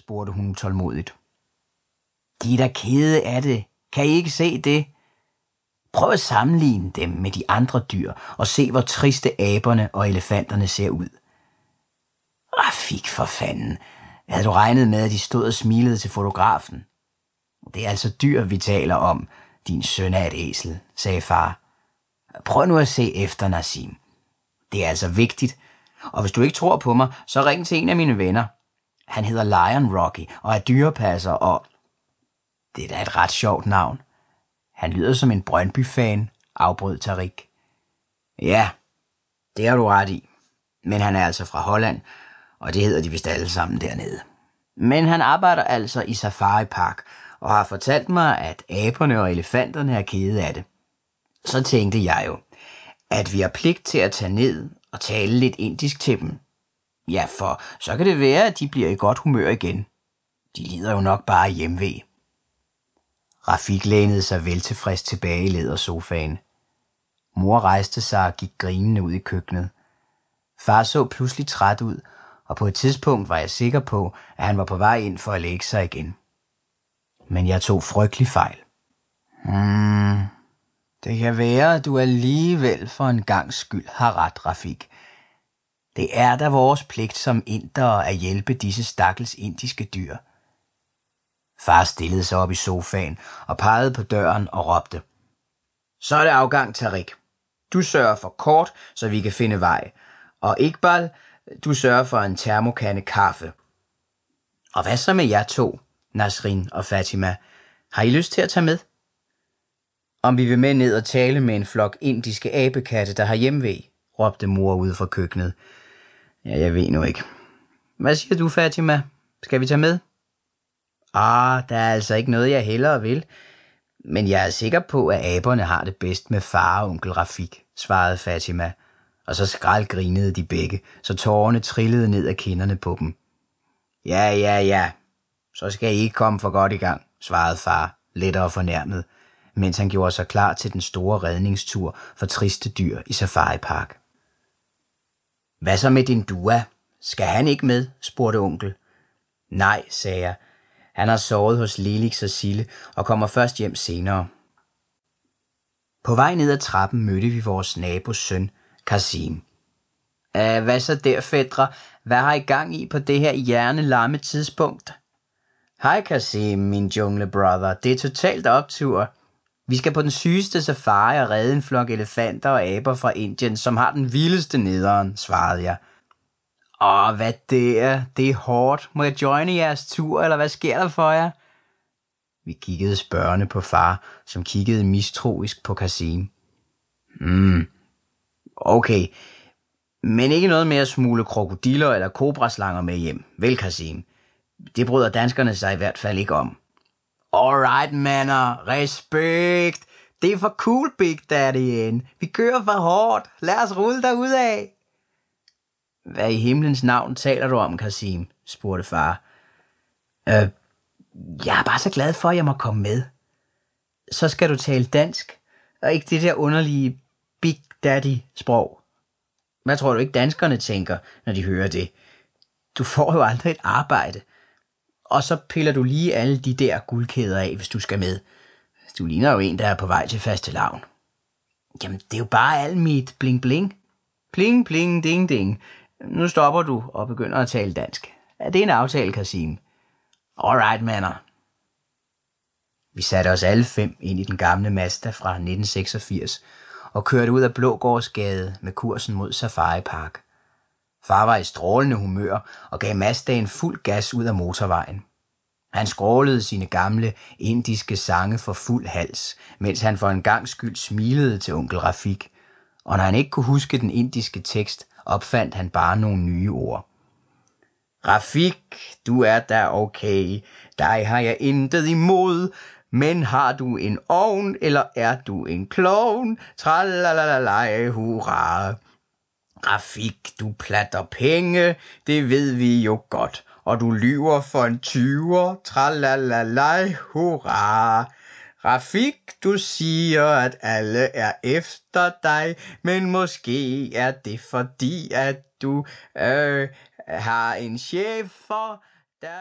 spurgte hun tålmodigt. De er da kede af det. Kan I ikke se det? Prøv at sammenligne dem med de andre dyr og se, hvor triste aberne og elefanterne ser ud. Rafik for fanden. Havde du regnet med, at de stod og smilede til fotografen? Det er altså dyr, vi taler om. Din søn er et æsel, sagde far. Prøv nu at se efter, Nassim. Det er altså vigtigt. Og hvis du ikke tror på mig, så ring til en af mine venner. Han hedder Lion Rocky og er dyrepasser og... Det er da et ret sjovt navn. Han lyder som en Brøndby-fan, afbrød Tarik. Ja, det har du ret i. Men han er altså fra Holland, og det hedder de vist alle sammen dernede. Men han arbejder altså i Safari Park, og har fortalt mig, at aberne og elefanterne er kede af det. Så tænkte jeg jo, at vi har pligt til at tage ned og tale lidt indisk til dem. Ja, for så kan det være, at de bliver i godt humør igen. De lider jo nok bare hjemvej. Rafik lænede sig vel tilfreds tilbage i lædersofaen. Mor rejste sig og gik grinende ud i køkkenet. Far så pludselig træt ud, og på et tidspunkt var jeg sikker på, at han var på vej ind for at lægge sig igen. Men jeg tog frygtelig fejl. Hmm, det kan være, at du alligevel for en gang skyld har ret, Rafik. Det er da vores pligt som indere at hjælpe disse stakkels indiske dyr. Far stillede sig op i sofaen og pegede på døren og råbte. Så er det afgang, Tarik. Du sørger for kort, så vi kan finde vej. Og Iqbal, du sørger for en termokande kaffe. Og hvad så med jer to, Nasrin og Fatima? Har I lyst til at tage med? Om vi vil med ned og tale med en flok indiske abekatte, der har hjemvej, råbte mor ude fra køkkenet. Ja, jeg ved nu ikke. Hvad siger du, Fatima? Skal vi tage med? Ah, der er altså ikke noget, jeg hellere vil. Men jeg er sikker på, at aberne har det bedst med far og onkel Rafik, svarede Fatima. Og så grinede de begge, så tårerne trillede ned af kinderne på dem. Ja, ja, ja. Så skal I ikke komme for godt i gang, svarede far, lettere fornærmet, mens han gjorde sig klar til den store redningstur for triste dyr i Safari Park. Hvad så med din dua? Skal han ikke med? spurgte onkel. Nej, sagde jeg. Han har sovet hos Lelix og Sille og kommer først hjem senere. På vej ned ad trappen mødte vi vores nabos søn, Kasim. Æh, hvad så der, fædre? Hvad har I gang i på det her hjernelamme tidspunkt? Hej Kasim, min jungle brother. Det er totalt optur. Vi skal på den sygeste safari og redde en flok elefanter og aber fra Indien, som har den vildeste nederen, svarede jeg. Åh, hvad det er. Det er hårdt. Må jeg joine jeres tur, eller hvad sker der for jer? Vi kiggede spørgende på far, som kiggede mistroisk på Kasim. Hmm, okay. Men ikke noget med at smule krokodiller eller kobraslanger med hjem. Vel, Kasim? Det bryder danskerne sig i hvert fald ikke om. Alright, manner. Respekt. Det er for cool, Big Daddy. Vi kører for hårdt. Lad os rulle af. Hvad i himlens navn taler du om, Kasim? spurgte far. Øh, jeg er bare så glad for, at jeg må komme med. Så skal du tale dansk, og ikke det der underlige Big Daddy-sprog. Hvad tror du ikke danskerne tænker, når de hører det? Du får jo aldrig et arbejde. Og så piller du lige alle de der guldkæder af, hvis du skal med. Du ligner jo en, der er på vej til faste lavn. Jamen, det er jo bare alt mit bling-bling. Pling, pling, ding, ding. Nu stopper du og begynder at tale dansk. Er det en aftale, Kasim? Alright, manner. Vi satte os alle fem ind i den gamle Mazda fra 1986 og kørte ud af Blågårdsgade med kursen mod Safari Park. Far var i strålende humør og gav Mazdaen fuld gas ud af motorvejen. Han skrålede sine gamle indiske sange for fuld hals, mens han for en gang skyld smilede til onkel Rafik. Og når han ikke kunne huske den indiske tekst, opfandt han bare nogle nye ord. Rafik, du er da okay. Dig har jeg intet imod. Men har du en ovn, eller er du en klovn? Tralalalala, hurra. Rafik, du platter penge, det ved vi jo godt. Og du lyver for en tyver, tralalala, hurra. Rafik, du siger, at alle er efter dig, men måske er det fordi, at du øh, har en chef for, der...